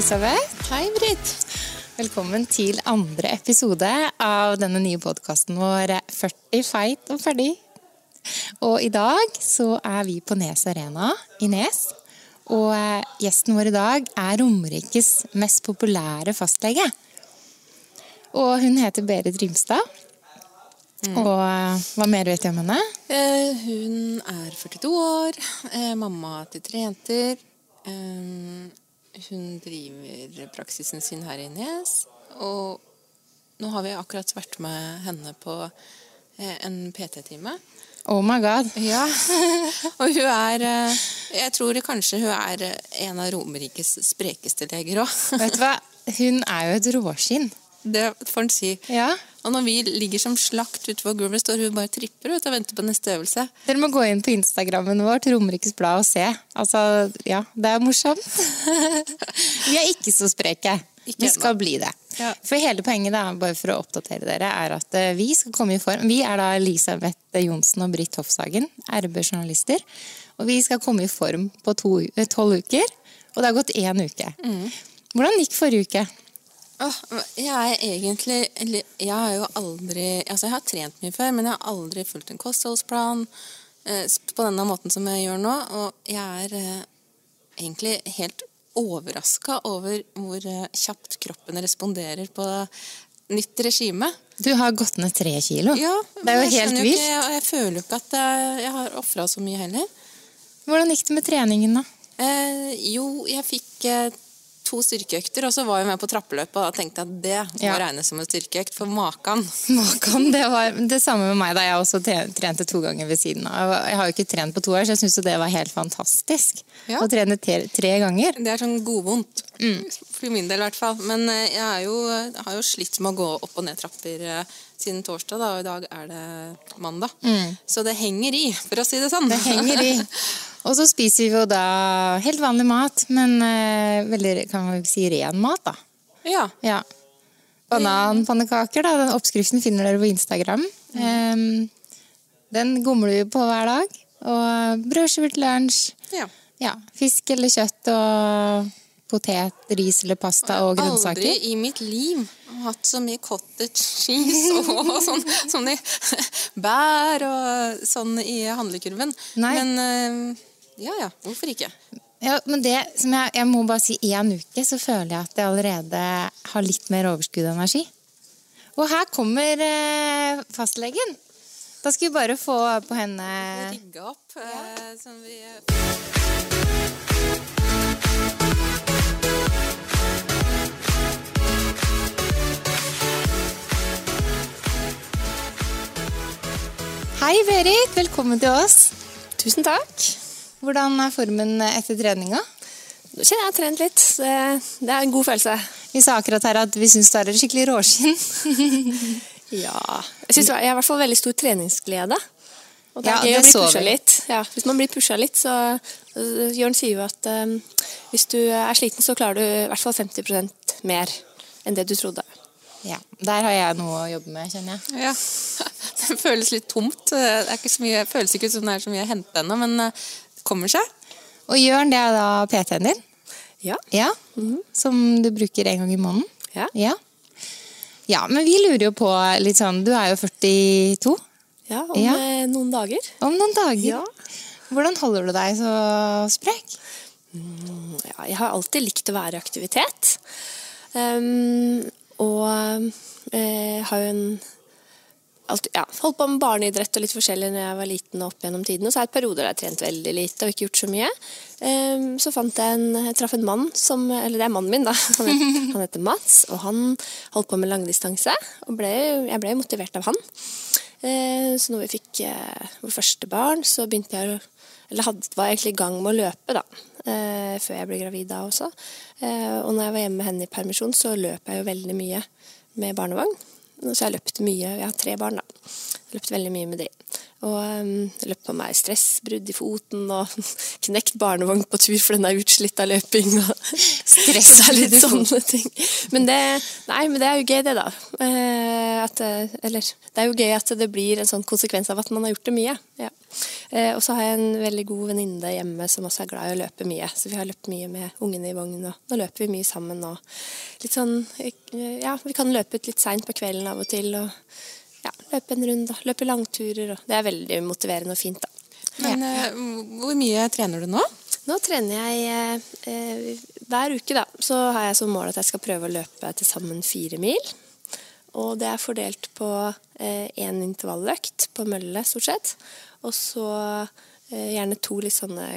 Elisabeth. Hei, Britt. Velkommen til andre episode av denne nye podkasten vår 40 feit og ferdig. Og i dag så er vi på Nes Arena i Nes. Og eh, gjesten vår i dag er Romerikes mest populære fastlege. Og hun heter Berit Rimstad. Og eh, hva mer vet du om henne? Eh, hun er 42 år, eh, mamma til tre jenter. Eh, hun driver praksisen sin her i Nes. Og nå har vi akkurat vært med henne på eh, en PT-time. Oh my god. Ja. og hun er eh, Jeg tror kanskje hun er eh, en av Romerikes sprekeste leger òg. Vet du hva? Hun er jo et råskinn. Det får en si. Ja. Og når vi ligger som slakt utenfor gulvet, står hun bare og tripper ut og venter på neste øvelse. Dere må gå inn på Instagrammen vår til Romerikes Blad og se. Altså, ja, det er morsomt. vi er ikke så spreke. Ikke vi skal bli det. Ja. For hele poenget, da, bare for å oppdatere dere, er at eh, vi skal komme i form. Vi er da Elisabeth Johnsen og Britt Hofshagen, RB-journalister. Og vi skal komme i form på to- eh, tolv uker. Og det har gått én uke. Mm. Hvordan gikk forrige uke? Jeg er egentlig Jeg har jo aldri Altså, jeg har trent mye før, men jeg har aldri fulgt en kostholdsplan eh, på denne måten som jeg gjør nå. Og jeg er eh, egentlig helt overraska over hvor eh, kjapt kroppen responderer på nytt regime. Du har gått ned tre kilo. Ja, det er jo helt vilt. Og jeg føler jo ikke at jeg, jeg har ofra så mye heller. Hvordan gikk det med treningen, da? Eh, jo, jeg fikk eh, to styrkeøkter, og så var jeg med på trappeløpet og tenkte at det Ja. må regnes som en styrkeøkt, for makan. Makan, det var det samme med meg da jeg også tre- trente to ganger ved siden av. Jeg har jo ikke trent på to år, så jeg syns det var helt fantastisk. Ja. Å trene tre, tre ganger. Det er sånn godvondt. Mm. For min del i hvert fall. Men eh, jeg, jo, jeg har jo slitt med å gå opp og ned trapper eh, siden torsdag, da, og i dag er det mandag. Så det henger i, for å si det sånn. Mm. Det henger i. Og så spiser vi jo da helt vanlig mat, men eh, veldig kan vi si ren mat, da. ja. Ja. Bananpannekaker, da. Den oppskriften finner dere på Instagram. Em, den gomler vi på hver dag. Og brødskiver til lunsj. ja. Ja, fisk eller kjøtt og potet, ris eller pasta og grønnsaker. Aldri i mitt liv hatt så mye cottage cheese og sånn, sånn i bær og sånn i handlekurven. Nei. Men eh, ja ja, hvorfor ikke? Ja, men det som jeg, jeg må bare si én uke, så føler jeg at jeg allerede har litt mer overskudd av energi. Og her kommer eh, fastlegen. Da skal vi bare få på henne Rigge opp. eh, som vi Hei, Berit. Velkommen til oss. Tusen takk. Hvordan er formen etter treninga? Nå kjenner jeg har trent litt. Det, er en god følelse. Vi sa akkurat her at vi syns du er et skikkelig råskinn. Ja. Jeg, synes, jeg har i hvert fall veldig stor treningsglede. Og det Ja, er gøy det å bli pusha litt. Ja, hvis man blir pusha litt, så Jørn sier jo at um, hvis du er sliten, så klarer du i hvert fall 50% mer enn det du trodde. Ja, Der har jeg noe å jobbe med, kjenner jeg. Ja. Det føles litt tomt. Det er ikke så mye, føles ikke ut som det er så mye å hente ennå, men eh, det kommer seg. Og Jørn, det er da PT-en din? Ja. Ja. Som du bruker en gang i måneden? Ja. ja. Ja, men vi lurer jo på litt sånn Du er jo 42 ja om Ja. øh, noen dager. om noen dager. Ja. Hvordan holder du deg så sprek? Ja, jeg har alltid likt å være i aktivitet. Ehm, og eh, har jo en alt, ja, holdt på med barneidrett og litt forskjellig når jeg var liten og opp gjennom tiden. Og så har jeg perioder der jeg har trent veldig lite og ikke gjort så mye. Um, så fant jeg en, jeg traff en mann som Eller det er mannen min, da. Han heter, han heter Mats, og han holdt på med langdistanse. Og ble, jeg ble motivert av han. Uh, så når vi fikk uh, vårt første barn, så begynte jeg å Eller hadde, var egentlig i gang med å løpe, da. Eh, før jeg ble gravid da også. og når jeg var hjemme med henne i permisjon, så løp jeg jo veldig mye med barnevogn. Så jeg har løpt mye. Jeg har tre barn, da. Jeg har løpt veldig mye med de. Og um, løp på meg stressbrudd i foten og knekt barnevogn på tur, for den er utslitt av løping. Og litt sånne ting. Men det, nei, men det er jo gøy, det, da. Eh, at, eh, eller det er jo gøy at det blir en sånn konsekvens av at man har gjort det mye. Ja. Eh, og så har jeg en veldig god venninne hjemme som også er glad i å løpe mye. Så vi har løpt mye med ungene i vogn, og nå løper vi mye sammen. Og litt sånn Ja, vi kan løpe ut litt seint på kvelden av og til. og løpe en runde, løpe langturer. Og det er veldig motiverende og fint, da. Men ja. Eh, hvor mye trener du nå? Nå trener jeg eh, hver uke, da. Så har jeg som mål at jeg skal prøve å løpe til sammen fire mil. Og det er fordelt på én eh, intervalløkt på mølle, stort sett. Og så eh, gjerne to litt sånne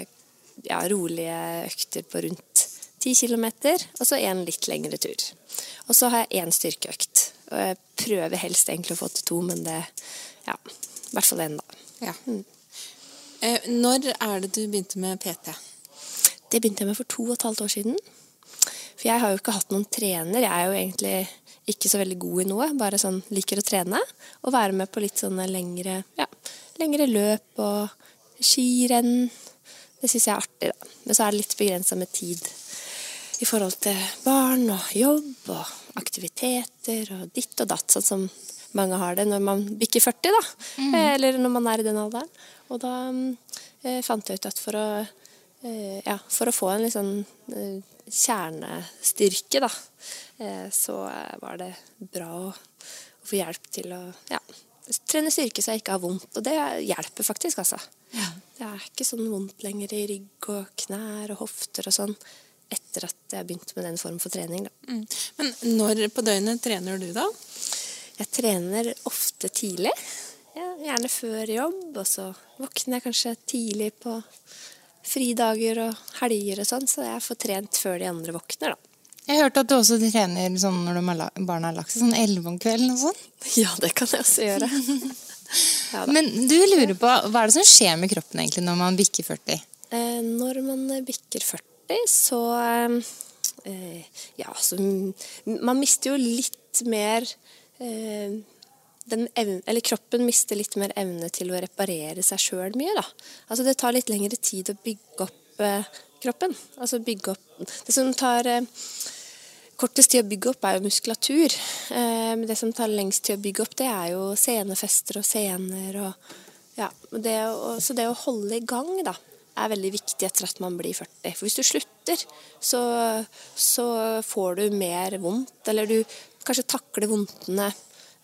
ja, rolige økter på rundt ti km, og så en litt lengre tur. Og så har jeg én styrkeøkt. Og jeg prøver helst egentlig å få til to, men det Ja, i hvert fall én, da. Ja. Mm. Eh, når er det du begynte med PT? Det begynte jeg med for to og et halvt år siden. For jeg har jo ikke hatt noen trener. Jeg er jo egentlig ikke så veldig god i noe, bare sånn liker å trene. Og være med på litt sånne lengre ja, lengre løp og skirenn. Det syns jeg er artig, da. Men så er det litt begrensa med tid i forhold til barn og jobb og aktiviteter og ditt og datt, sånn som mange har det når man bikker 40, da. Mm. Eller når man er i den alderen. Og da eh, fant jeg ut at for å, eh, ja, for å få en litt sånn eh, kjernestyrke, da, eh, så var det bra å, å få hjelp til å ja, trene styrke så jeg ikke har vondt. Og det hjelper faktisk, altså. Ja. Det er ikke sånn vondt lenger i rygg og knær og hofter og sånn etter at jeg begynte med den form for trening. Mm. Men når på døgnet trener du, da? Jeg trener ofte tidlig. Ja, gjerne før jobb, og så våkner jeg kanskje tidlig på fridager og helger og sånn, så jeg får trent før de andre våkner, da. Jeg hørte at du også trener sånn når barna har lagt seg, sånn elleve om kvelden og sånn? Ja, det kan jeg også gjøre. ja, Men du lurer på, hva er det som skjer med kroppen egentlig når man bikker 40? Eh, når man bikker 40, så eh, Ja, så Man mister jo litt mer eh, evne, eller kroppen mister litt mer evne til å reparere seg sjøl mye, da. Altså det tar litt lengre tid å bygge opp eh, kroppen. Altså bygge opp Det som tar kortest tid å bygge opp, er jo muskulatur. Men det som tar lengst tid å bygge opp, det er jo senefester og sener og ja, det å, Så det å holde i gang, da, er veldig viktig etter at man blir 40. For hvis du slutter, så, så får du mer vondt, eller du kanskje takler vondtene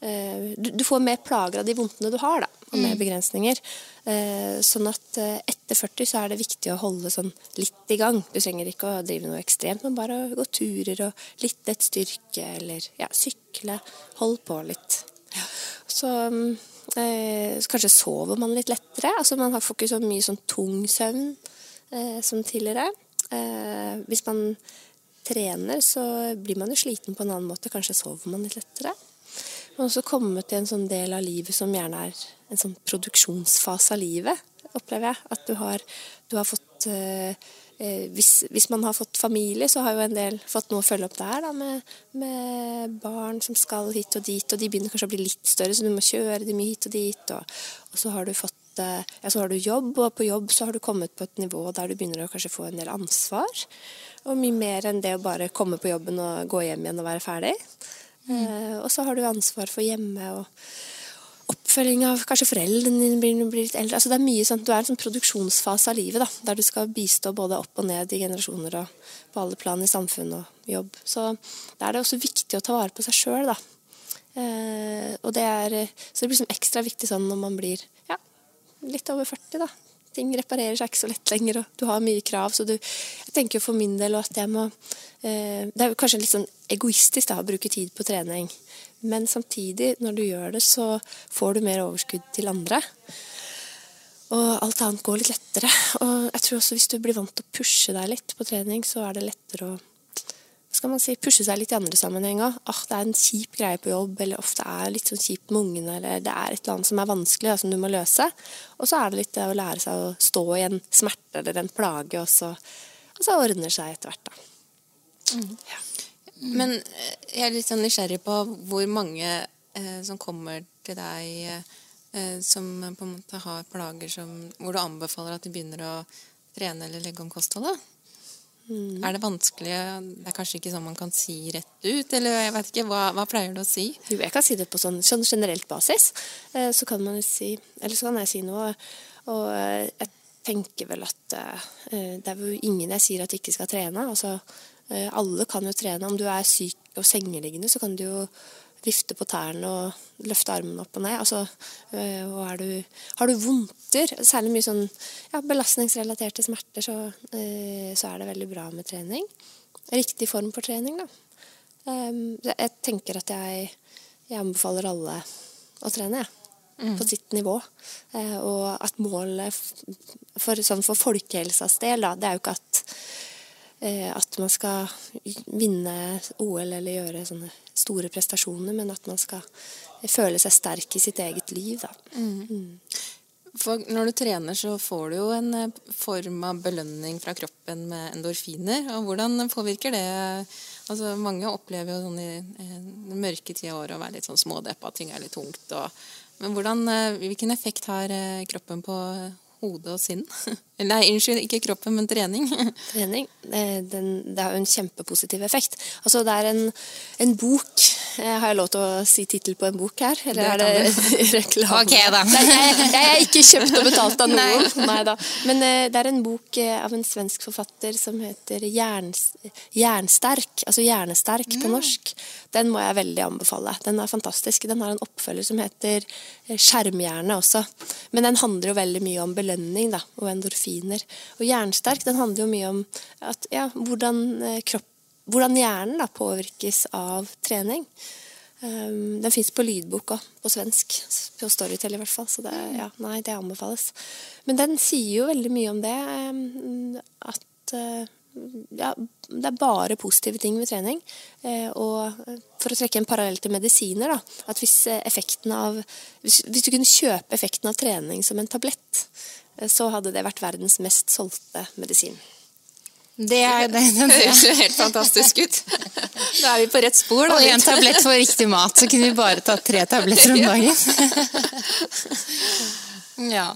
Eh, du, du, får mer plager av de vondtene du har, da, og mer mm. begrensninger. Eh, sånn at eh, etter 40 så er det viktig å holde sånn litt i gang. Du trenger ikke å drive noe ekstremt, men bare å gå turer og litt et styrke eller ja, sykle. Hold på litt. Så, så, kanskje sover man litt lettere. Altså Man får ikke så mye sånn tung søvn som tidligere. hvis man trener, så blir man jo sliten på en annen måte. Kanskje sover man litt lettere. Men også kommet til en sånn del av livet som gjerne er en sånn produksjonsfase av livet, opplever jeg. At du har, du har fått eh, eh, hvis, hvis, man har fått familie, så har jo en del fått noe å følge opp der, da, med, med, barn som skal hit og dit, og de begynner kanskje å bli litt større, så du må kjøre dem hit og dit. Og, og så har du fått eh, ja, så har du jobb, og på jobb så har du kommet på et nivå der du begynner å kanskje få en del ansvar. Og mye mer enn det å bare komme på jobben og gå hjem igjen og være ferdig. Mm. og så har du ansvar for hjemme og oppfølging av kanskje foreldrene dine blir, blir litt eldre. Altså det er mye sånn, Du er i en sånn produksjonsfase av livet da, der du skal bistå både opp og ned i generasjoner og på alle plan i samfunn og jobb. Så da er det også viktig å ta vare på seg sjøl. Eh, og det er, så det blir liksom ekstra viktig sånn når man blir ja, litt over 40. da. Ting reparerer seg ikke så lett lenger, og du har mye krav. Så du Jeg tenker for min del at jeg må eh, Det er jo kanskje litt sånn egoistisk da, å bruke tid på trening. Men samtidig, når du gjør det, så får du mer overskudd til andre. Og alt annet går litt lettere. Og jeg tror også hvis du blir vant til å pushe deg litt på trening, så er det lettere å skal man si, pushe seg litt i andre sammenhenger. Ah, det er en kjip greie på jobb, eller ofte er litt sånn kjipt med ungene, eller det er et eller annet som er vanskelig, da, som du må løse. Og så er det litt det å lære seg å stå i en smerte eller en plage, og så, og så ordner seg etter hvert, da. Mm. Ja. Men eh, jeg er litt sånn nysgjerrig på hvor mange eh, som kommer til deg eh, som på en måte har plager som, hvor du anbefaler at de begynner å trene eller legge om kostholdet. Mm. Er det vanskelig Det er kanskje ikke sånn man kan si rett ut, eller jeg vet ikke, hva, hva pleier du å si? Jo, jeg kan si det på sånn, sånn generelt basis. Eh, så kan man si Eller så kan jeg si noe, og eh, jeg tenker vel at eh, det er jo ingen jeg sier at ikke skal trene. Altså, alle kan jo trene. Om du er syk og sengeliggende, så kan du jo vifte på tærne og løfte armene opp og ned. Altså, øh, og du, har du vondter, særlig mye sånn ja, belastningsrelaterte smerter, så, øh, så, er det veldig bra med trening. Riktig form for trening, da. Um, jeg tenker at jeg, jeg, anbefaler alle å trene, jeg. Mm. På sitt nivå. Uh, og at målet for, sånn for folkehelsas del, da, det er jo ikke at at man skal vinne OL eller gjøre sånne store prestasjoner, men at man skal føle seg sterk i sitt eget liv. Da. Mm. Mm. For når du trener, så får du jo en eh, form av belønning fra kroppen med endorfiner. og Hvordan påvirker det altså Mange opplever jo sånn i den mørke tida av året å være litt sånn smådeppa, ting er litt tungt. Og, men hvordan, eh, hvilken effekt har eh, kroppen på hode og sinn. Nei, unnskyld, ikke kroppen, men trening. trening. Den, det har jo en kjempepositiv effekt. Altså, det er en, en bok eh, Har jeg lov til å si tittel på en bok her? Eller det er det reklame? Ok, da. Nei, jeg, er ikke kjøpt og betalt av noen. Nei. Nei. Men uh, det er en bok uh, av en svensk forfatter som heter Jerns, Jernsterk. Altså Hjernesterk mm. på norsk. Den må jeg veldig anbefale. Den er fantastisk. Den har en oppfølger som heter Skjermhjerne også. Men den handler jo veldig mye om belønning da, og endorfiner. Og Jernsterk den handler jo mye om at, ja, hvordan, eh, kropp, hvordan hjernen da, påvirkes av trening. Um, den fins på lydbok òg, på svensk. På Storytel i hvert fall. Så det, ja, nei, det anbefales. Men den sier jo veldig mye om det. Um, at uh, ja, det er bare positive ting ved trening. Uh, og for å trekke en parallell til medisiner, da, at hvis effekten av hvis, hvis, du kunne kjøpe effekten av trening som en tablett, uh, så hadde det vært verdens mest solgte medisin. Det, er, det, Den høres jo helt fantastisk ut. Da er vi på rett spor. Da. Og en tablett for riktig mat, så kunne vi bare tatt tre tabletter om dagen. ja.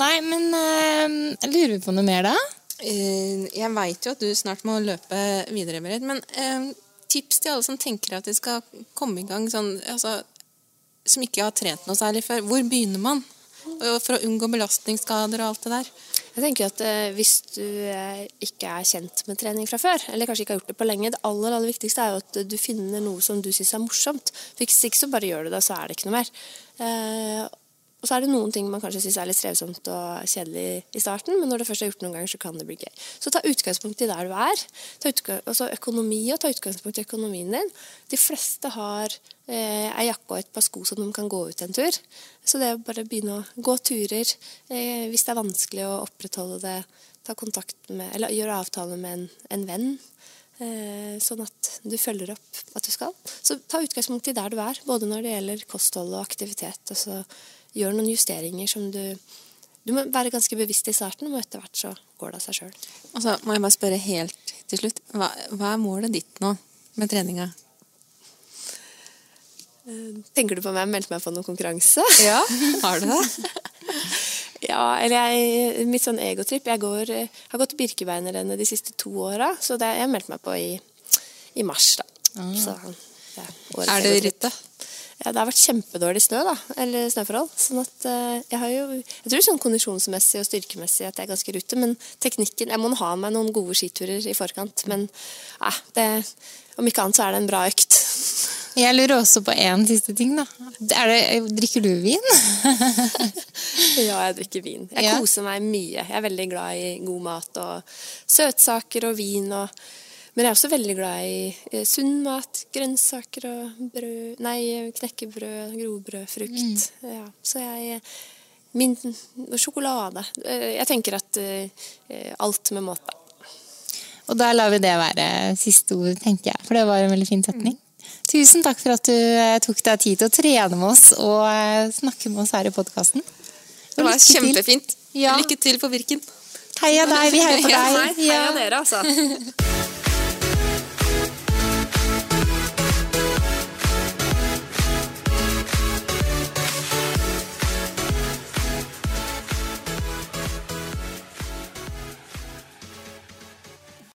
Nei, men uh, lurer vi på noe mer, da? Eh, jeg veit jo at du snart må løpe videre, Berit, men eh, tips til alle som tenker at de skal komme i gang sånn altså, Som ikke har trent noe særlig før. Hvor begynner man? For å unngå belastningsskader og alt det der. Jeg tenker at eh, Hvis du eh, ikke er kjent med trening fra før, eller kanskje ikke har gjort det på lenge, det aller, aller viktigste er jo at du finner noe som du syns er morsomt. Hvis ikke så bare gjør du det, så er det ikke noe mer. Eh, og så er det noen ting man kanskje syns er litt strevsomt og kjedelig i starten, men når du først har gjort det noen ganger, så kan det bli gøy. Så ta utgangspunkt i der du er. Altså økonomi og ta utgangspunkt i økonomien din. De fleste har eh, ei jakke og et par sko som de kan gå ut en tur. Så det er bare å begynne å gå turer. Eh, hvis det er vanskelig å opprettholde det, ta kontakt med, eller gjøre avtale med en, en venn. Eh, sånn at du følger opp at du skal. Så ta utgangspunkt i der du er, både når det gjelder kosthold og aktivitet. Altså gjør noen justeringer som du Du må være ganske bevisst i starten, og etter hvert så går det av seg sjøl. Og så må jeg bare spørre helt til slutt. Hva, hva er målet ditt nå med treninga? Eh, tenker du på om jeg meldte meg på noen konkurranse? Ja, har du det? ja, eller jeg, mitt sånn egotripp Jeg går, har gått Birkebeinerrennet de siste to åra, så det, jeg meldte meg på i, i mars, da. Ah. Så, ja, er det rittet? Ja, det har vært kjempedårlig snø, da, eller snøforhold. sånn at uh, jeg har jo Jeg tror sånn kondisjonsmessig og styrkemessig at jeg er ganske i rute, men teknikken Jeg må ha meg noen gode skiturer i forkant, men ja, det, om ikke annet så er det en bra økt. Jeg lurer også på én siste ting, da. Det, drikker du vin? Ja, jeg drikker vin. Jeg Ja. koser meg mye. Jeg er veldig glad i god mat og søtsaker og vin. Og, men jeg er også veldig glad i eh, sunn mat. Grønnsaker og brød Nei, knekkebrød, grovbrød, frukt. Ja, så jeg Min sjokolade. Eh, Jeg tenker at eh, alt med måte. Og da lar vi det være siste ord, tenker jeg. For det var en veldig fin setning. Tusen takk for at du tok deg tid til å trene med oss og snakke med oss her i podkasten. Det var kjempefint. Ja. Lykke til på Virken. Heia deg, vi heier på Ja, deg. nei, heia dere, altså.